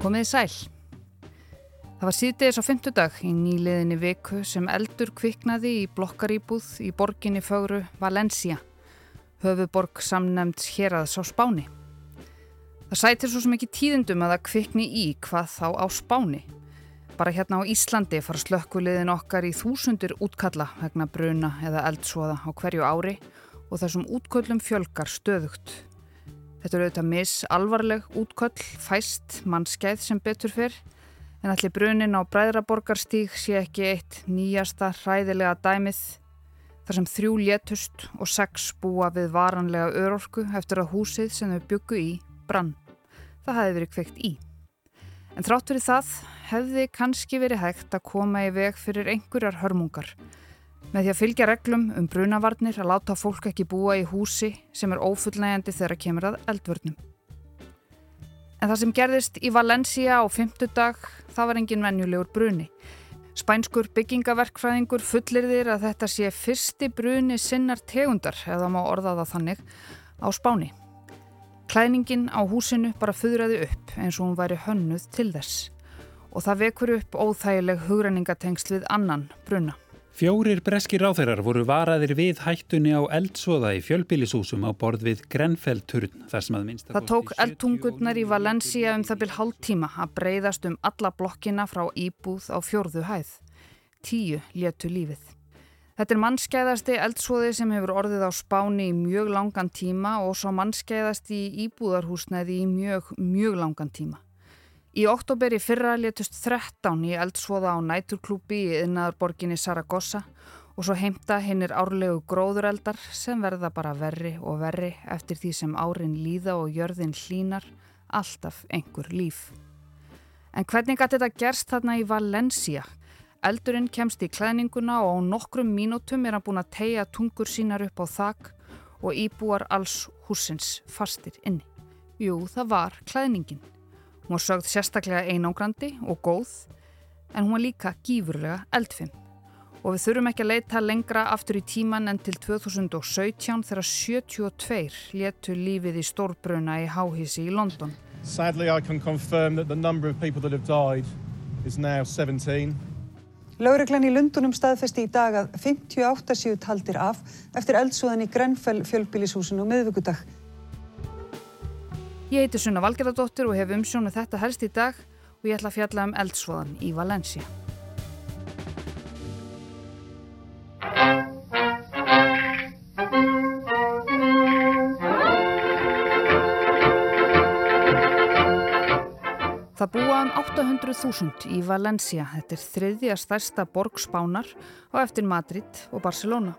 Komiði sæl. Það var síðdegis á fymtudag í nýliðinni viku sem eldur kviknaði í blokkarýbúð í borginni fögru Valencia, höfuborg samnemnd héraðs á Spáni. Það sætir svo sem ekki tíðindum að það kvikni í hvað þá á Spáni. Bara hérna á Íslandi fara slökkuliðin okkar í þúsundir útkalla vegna bruna eða eldsvoða á hverju ári og þessum útköllum fjölgar stöðugt. Þetta eru auðvitað mis alvarleg útköll, fæst, mannskeið sem betur fyrr en allir brunin á Bræðraborgarstíg sé ekki eitt nýjasta hræðilega dæmið þar sem þrjú létust og sex búa við varanlega örorku eftir að húsið sem þau byggu í brann. Það hefði verið kveikt í. En þrátt verið það hefði kannski verið hægt að koma í veg fyrir einhverjar hörmungar með því að fylgja reglum um brunavarnir að láta fólk ekki búa í húsi sem er ófullnægjandi þegar kemur að eldvörnum. En það sem gerðist í Valencia á fymtudag, það var engin venjulegur bruni. Spænskur byggingaverkfræðingur fullir þér að þetta sé fyrsti bruni sinnar tegundar, eða má orða það þannig, á Spáni. Klæningin á húsinu bara fuðraði upp eins og hún væri hönnuð til þess og það vekur upp óþægileg hugrenningatengsl við annan bruna. Fjórir breski ráþeirar voru varaðir við hættunni á eldsóða í fjölbílisúsum á borð við Grenfell-turn þar sem að minnst að Það tók eldtungurnar í Valencia um það byrj hálf tíma að breyðast um alla blokkina frá íbúð á fjórðu hæð. Tíu léttu lífið. Þetta er mannskeiðasti eldsóði sem hefur orðið á spáni í mjög langan tíma og svo mannskeiðasti íbúðarhúsnæði í mjög, mjög langan tíma. Í oktober í fyrra letust 13 í eldsvoða á næturklúpi í yðnaðarborginni Saragossa og svo heimta hinnir árlegu gróðureldar sem verða bara verri og verri eftir því sem árin líða og jörðin hlínar alltaf einhver líf. En hvernig gæti þetta gerst þarna í Valencia? Eldurinn kemst í klæðninguna og á nokkrum mínútum er hann búin að tegja tungur sínar upp á þak og íbúar alls húsins fastir inni. Jú, það var klæðningin. Hún var sögð sérstaklega einangrandi og góð en hún var líka gífurlega eldfinn. Og við þurfum ekki að leita lengra aftur í tíman en til 2017 þegar 72 letu lífið í stórbruna í háhísi í London. Sadly I can confirm that the number of people that have died is now 17. Laureglan í Lundunum staðfesti í dag að 58 séu taldir af eftir eldsúðan í Grenfell fjölbílishúsinu og miðvíkudag. Ég heiti Sunna Valgerðardóttir og hef umsjónu þetta helst í dag og ég ætla að fjalla um eldsvoðan í Valencia. Það búa um 800.000 í Valencia. Þetta er þriðja stærsta borg Spánar og eftir Madrid og Barcelona.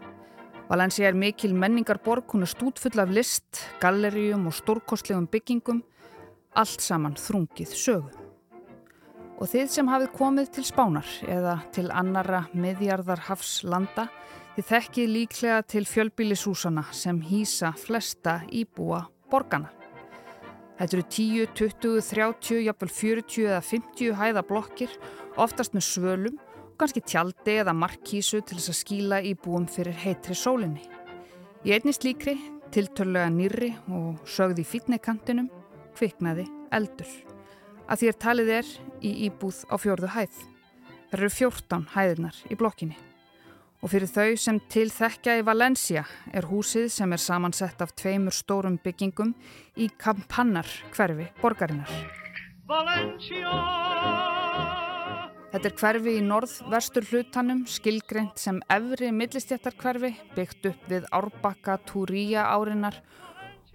Valencia er mikil menningarborg, hún er stútfull af list, gallerjum og stórkostlegum byggingum, allt saman þrungið sögu. Og þið sem hafið komið til Spánar eða til annara miðjarðarhafslanda, þið þekkið líklega til fjölbílisúsana sem hýsa flesta íbúa borgana. Þetta eru 10, 20, 30, jafnvel 40 eða 50 hæða blokkir, oftast með svölum kannski tjaldi eða markísu til þess að skíla í búum fyrir heitri sólinni. Í einni slíkri, tiltörlega nýri og sögði fítnekantinum, kviknaði eldur. Að er talið er í íbúð á fjörðu hæð. Það eru fjórtán hæðirnar í blokkinni. Og fyrir þau sem til þekkja í Valencia er húsið sem er samansett af tveimur stórum byggingum í Kampannar hverfi borgarinnar. Valencia! Þetta er hverfi í norð-vestur hlutanum, skilgreint sem efri millistjættarkverfi, byggt upp við Árbakka Túríja árinar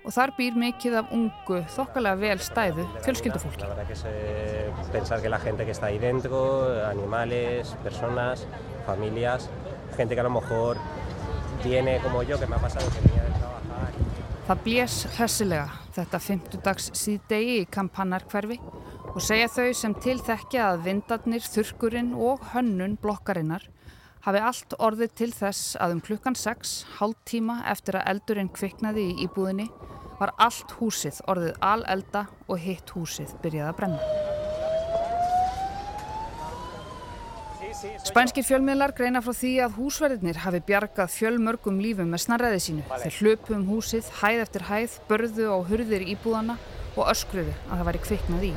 og þar býr mikið af ungu, þokkalega vel stæðu fjölskyldufólki. Það blés hressilega þetta 50 dags síðdegi í kampannarkverfi og segja þau sem tilþekja að vindarnir, þurkurinn og hönnun blokkarinnar hafi allt orðið til þess að um klukkan 6, hálf tíma eftir að eldurinn kviknaði í íbúðinni var allt húsið orðið alelda og hitt húsið byrjaði að brenna. Spænskir fjölmiðlar greina frá því að húsverðinir hafi bjargað fjölmörgum lífum með snarræði sínu. Þeir hlöpu um húsið, hæð eftir hæð, börðu á hurðir íbúðana og öskruðu að það væri kviknað í.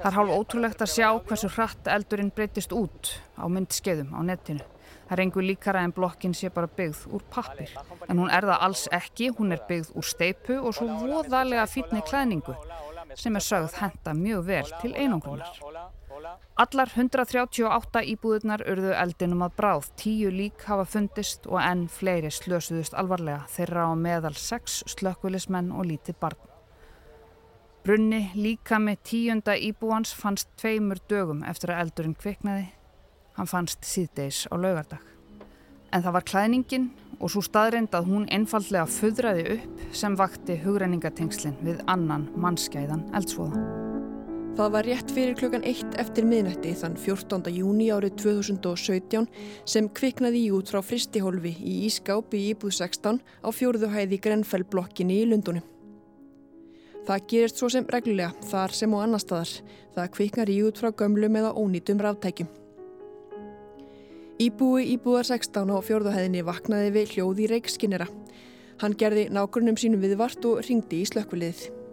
Það er hálf ótrúlegt að sjá hversu hratt eldurinn breytist út á myndskeiðum á netinu. Það er engur líkara en blokkin sé bara byggð úr pappir. En hún er það alls ekki, hún er byggð úr steipu og svo voðalega fítni klæningu sem er sögð henda mjög vel til einangunar. Allar 138 íbúðunar urðu eldinum að bráð, tíu lík hafa fundist og enn fleiri slösuðust alvarlega þeirra á meðal sex slökkulismenn og lítið barn. Brunni líka með tíunda íbúans fannst tveimur dögum eftir að eldurinn kviknaði. Hann fannst síðdeis á laugardag. En það var klæðningin og svo staðrind að hún einfallega föðraði upp sem vakti hugreiningatengslinn við annan mannskæðan eldsvoða. Það var rétt fyrir klukkan eitt eftir miðnætti þann 14. júni árið 2017 sem kviknaði í út frá fristihólfi í Ískáp í Íbúð 16 á fjórðuhæði Grenfellblokkinni í Lundunum. Það gerist svo sem reglulega, þar sem og annar staðar. Það kviknar í út frá gömlum eða ónýtum ráttækjum. Íbúi Íbúðar 16 á fjórðuhæðinni vaknaði við hljóði reikskinnera. Hann gerði nákurnum sínum viðvart og ringdi í slökkviliðið.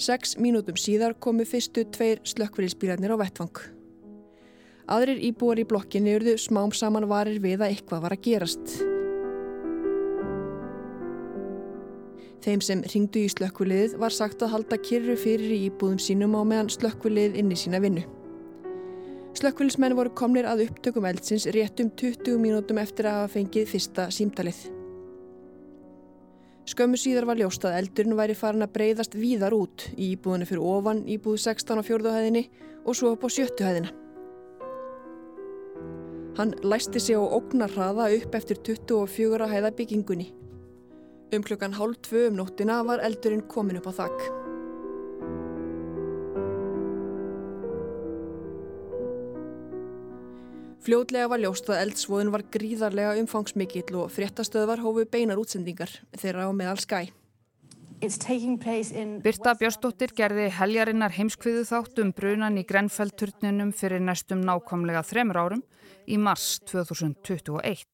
Seks mínútum síðar komu fyrstu tveir slökkviliðsbílarnir á vettvang. Aðrir íbúar í blokkinni urðu smám saman varir við að eitthvað var að gerast. Þeim sem ringdu í slökkviliðið var sagt að halda kyrru fyrir í íbúðum sínum á meðan slökkviliðið inni sína vinnu. Slökkviliðsmenn voru komnir að upptökum eldsins réttum 20 mínútum eftir að hafa fengið fyrsta símtalið. Skömmu síðar var ljóst að eldurinn væri farin að breyðast víðar út í íbúðinu fyrir ofan íbúð 16 á fjörðuhæðinni og svo upp á sjöttuhæðina. Hann læsti sig á ógnarraða upp eftir 24 hæða byggingunni. Um klukkan hálf tvö um nóttina var eldurinn komin upp á þakk. Fljótlega var ljóst að eldsvoðin var gríðarlega umfangsmikill og fréttastöðvar hófu beinar útsendingar þeirra á meðal skæ. Birta Björnsdóttir gerði heljarinnar heimskviðu þátt um brunan í Grenfell-turninum fyrir næstum nákvæmlega þremur árum í mars 2021.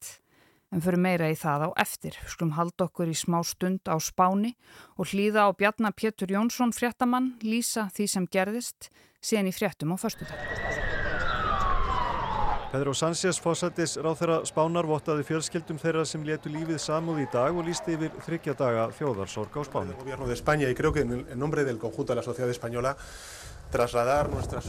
En fyrir meira í það á eftir. Skulum halda okkur í smá stund á spáni og hlýða á Bjarnar Pétur Jónsson fréttamann lýsa því sem gerðist síðan í fréttum á förstu dag. Pedro Sánchez fósættis ráð þeirra spánar vottaði fjölskyldum þeirra sem letu lífið samúð í dag og lísti yfir þryggja daga þjóðarsorg á spánu.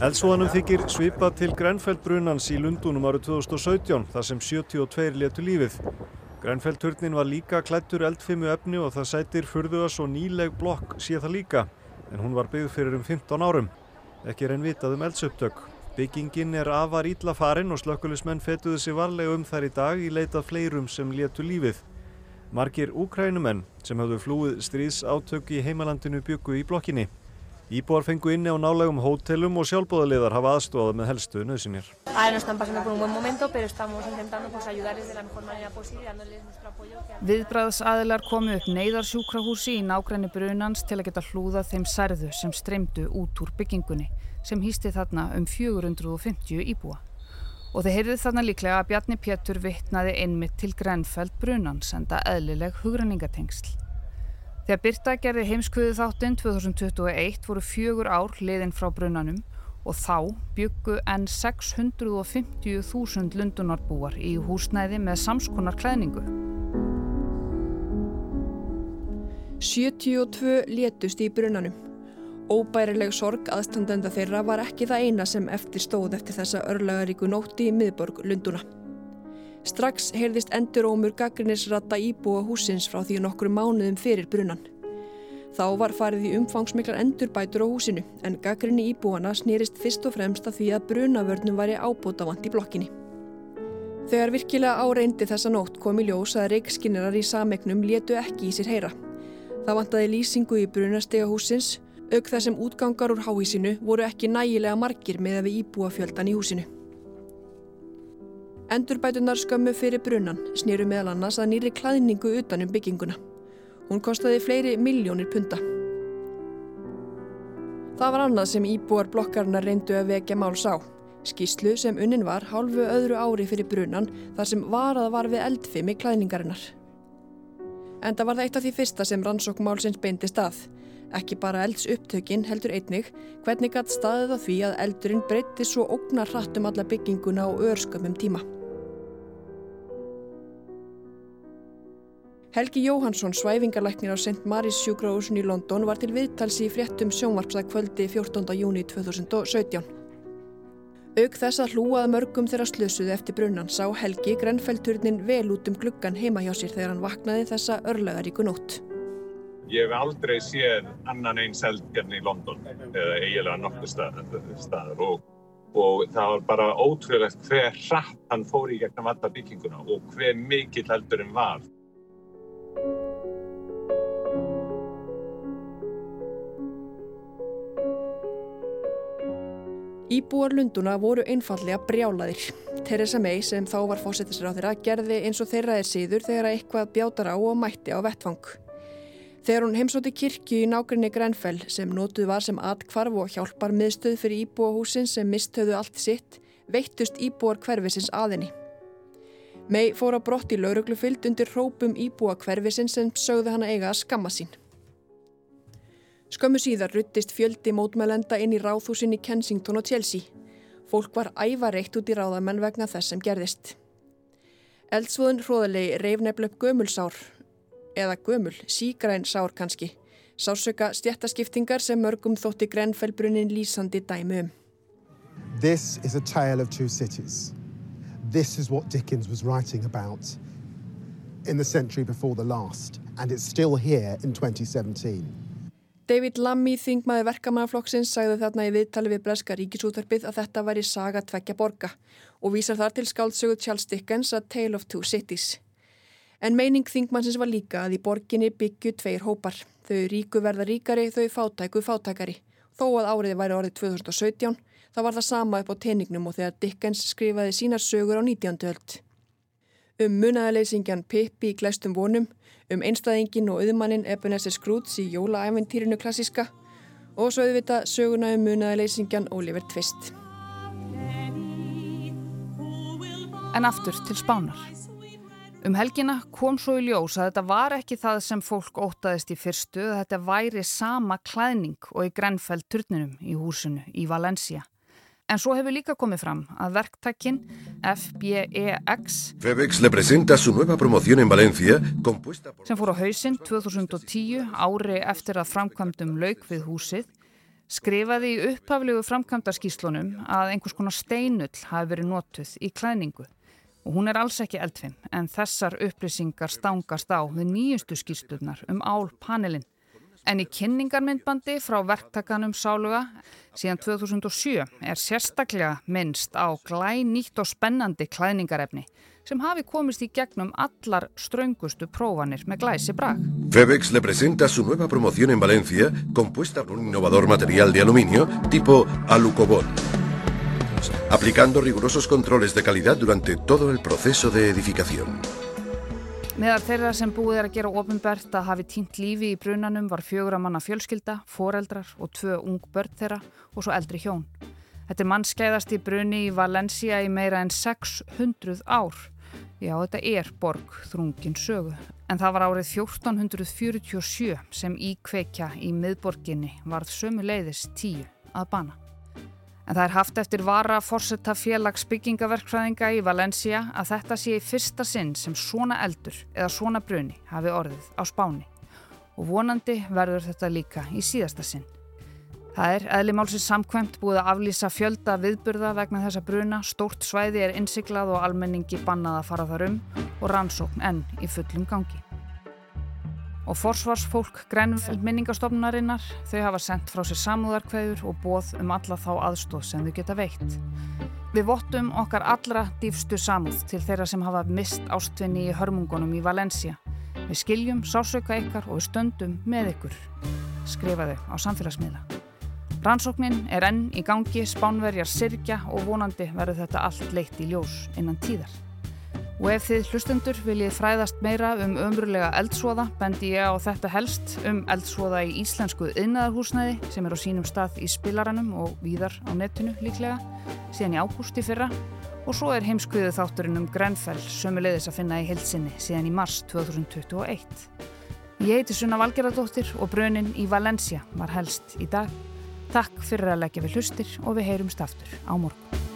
Eldsvoðanum þykir svipa til Grenfell-brunans í Lundunum árið 2017 þar sem 72 letu lífið. Grenfell-turnin var líka klættur eldfimu efni og það sætir furðuðas og nýleg blokk sé það líka en hún var byggð fyrir um 15 árum. Ekki er einn vitað um eldsuptök. Byggingin er afar ítla farin og slökkulismenn fetuðu sig varlega um þær í dag í leitað fleirum sem letu lífið. Margir úkrænumenn sem hafðu flúið stríðs átök í heimalandinu byggu í blokkinni. Íbúar fengu inni á nálegum hótelum og sjálfbóðaliðar hafa aðstofað með helstu nöðsynir. Viðbræðsaðilar komu upp neyðarsjúkrahúsi í nákvæmni brunans til að geta hlúða þeim særðu sem streymdu út úr byggingunni sem hýsti þarna um 450 íbúa. Og þeir heyrðu þarna líklega að Bjarni Pétur vittnaði einmitt til Grenfeld brunans enda eðlileg hugranningatengsl. Þegar Birta gerði heimskuðu þáttinn 2021 voru fjögur ár liðin frá brunanum og þá byggu enn 650.000 lundunarbúar í húsnæði með samskonar klæðningu. 72 létust í brunanum. Óbærileg sorg aðstandenda þeirra var ekki það eina sem eftir stóð eftir þessa örlagaríku nótti í miðborg Lunduna. Strax heyrðist endurómur gaggrinnisrata íbúa húsins frá því nokkru mánuðum fyrir brunan. Þá var farið í umfangsmiklar endurbætur á húsinu en gaggrinni íbúana snýrist fyrst og fremst að því að brunavörnum væri ábútavant í blokkinni. Þegar virkilega áreindi þessa nótt kom í ljós að reikskinnerar í samegnum létu ekki í sér heyra. Það vantaði lýsingu í brunastega húsins auk þar sem útgangar úr háísinu voru ekki nægilega margir með að við íbúa fjöldan í húsinu. Endurbætunar skömmu fyrir brunnan snýru meðal annars að nýri klæðningu utanum bygginguna. Hún kostiði fleiri miljónir punta. Það var annað sem íbúar blokkarna reyndu að vekja máls á. Skíslu sem unnin var hálfu öðru ári fyrir brunnan þar sem varað var við eldfimi klæðningarinnar. En það var það eitt af því fyrsta sem rannsókmálsins beindist að. Ekki bara elds upptökin heldur einnig hvernig gætt staðið á því að eldurinn breytti svo ógnar hratt um alla bygginguna á örskömmum tíma. Helgi Jóhansson, svæfingarlæknir á St. Mary's sjúkrahúsin í London var til viðtalsi í fréttum sjónvarpsað kvöldi 14. júni 2017. Aug þess að hlúað mörgum þeirra slösuði eftir brunnan sá Helgi Grenfellturnin vel út um gluggan heima hjá sér þegar hann vaknaði þessa örlegaríku nótt. Ég hef aldrei séð annan eins eldgerni í London eða eiginlega nokkur staðar og, og það var bara ótrúlegt hver hratt hann fór í gegnum alla bygginguna og hver mikill eldurinn var. Íbúar Lunduna voru einfallega brjálaðir. Theresa May sem þá var fósettisra á þeirra gerði eins og þeirra er síður þegar eitthvað bjátar á og mætti á vettfang. Þegar hún heimsóti kirkju í nákrenni Grenfell sem nótuð var sem atkvarf og hjálpar miðstöð fyrir íbúahúsin sem mistöðu allt sitt, veittust íbúar hverfisins aðinni. May fór á brott í lauruglufylld undir rópum íbúa hverfisins sem sögðu hana eiga að skamma sín. Skömmu síðar ruttist fjöldi mótmælenda inn í ráðhúsin í Kensington og Chelsea. Fólk var ævareitt út í ráðamenn vegna þess sem gerðist. Eldsvoðun hróðalegi reif nefnileg gömulsár, eða gömul, sígræn sár kannski, sársöka stjættaskiptingar sem mörgum þótti Grenfellbrunnin lýsandi dæmi um. This is a tale of two cities. This is what Dickens was writing about in the century before the last, and it's still here in 2017. David Lammy, þingmaði verkamannaflokksins, sagði þarna í viðtali við Breska ríkisútvarpið að þetta væri saga tveggja borga og vísar þar til skáldsögu Charles Dickens að Tale of Two Cities. En meining þingmannsins var líka að í borginni byggju tveir hópar. Þau ríku verða ríkari, þau fátæku fátækari. Þó að árið væri árið 2017, þá var það sama upp á teiningnum og þegar Dickens skrifaði sínar sögur á 19. öld. Um munaðaleysingjan Pippi í glæstum vonum, um einstæðingin og auðmannin Ebenezer Scrooge í jólaæventýrinu klassiska og svo auðvita söguna um munaðaleysingjan Oliver Twist. En aftur til spánar. Um helgina kom svo í ljós að þetta var ekki það sem fólk ótaðist í fyrstu, þetta væri sama klæðning og í Grenfell turninum í húsinu í Valencia. En svo hefur líka komið fram að verktakinn FBEX por... sem fór á hausinn 2010 ári eftir að framkvæmdum lauk við húsið skrifaði í upphaflegu framkvæmdarskíslunum að einhvers konar steinull hafi verið notuð í klæningu og hún er alls ekki eldfim en þessar upplýsingar stangast á við nýjustu skíslunar um álpanelin En í kynningarmyndbandi frá verktakanum Sáluga síðan 2007 er sérstaklega minnst á glænýtt og spennandi klæningarefni sem hafi komist í gegnum allar ströngustu prófanir með glæsi brag. Febex le presenta su nueva promoción en Valencia compuesta por un innovador material de aluminio tipo Alucobol aplicando rigurosos controles de calidad durante todo el proceso de edificación. Meðar þeirra sem búið er að gera ofinbært að hafi tínt lífi í brunanum var fjögur að manna fjölskylda, foreldrar og tvö ung börn þeirra og svo eldri hjón. Þetta er mannskeiðast í bruni í Valencia í meira en 600 ár. Já, þetta er borg þrungin sögu. En það var árið 1447 sem íkveikja í miðborginni varð sömu leiðis tíu að bana. En það er haft eftir vara fórsetta félags byggingaverkfræðinga í Valencia að þetta sé í fyrsta sinn sem svona eldur eða svona bruni hafi orðið á spáni. Og vonandi verður þetta líka í síðasta sinn. Það er eðlimálsins samkvæmt búið að aflýsa fjölda viðburða vegna þessa bruna, stórt svæði er innsiklað og almenningi bannað að fara þar um og rannsókn enn í fullum gangi og forsvarsfólk Grenfell minningastofnunarinnar þau hafa sendt frá sér samúðarkveður og bóð um alla þá aðstóð sem þau geta veitt. Við vottum okkar allra dýfstu samúð til þeirra sem hafa mist ástvinni í hörmungunum í Valencia. Við skiljum, sásauka ykkar og við stöndum með ykkur, skrifaðu á samfélagsmiðla. Rannsóknin er enn í gangi, spánverjar sirkja og vonandi verður þetta allt leitt í ljós innan tíðar. Og ef þið hlustendur viljið fræðast meira um ömrulega eldsvoða bendi ég á þetta helst um eldsvoða í íslensku yðnaðarhúsnæði sem er á sínum stað í spilaranum og víðar á netinu líklega síðan í ágústi fyrra og svo er heimskviðu þátturinn um Grenfell sömulegðis að finna í heilsinni síðan í mars 2021. Ég heiti Sunna Valgeradóttir og brönin í Valencia var helst í dag. Takk fyrir að leggja við hlustir og við heyrumst aftur á morgun.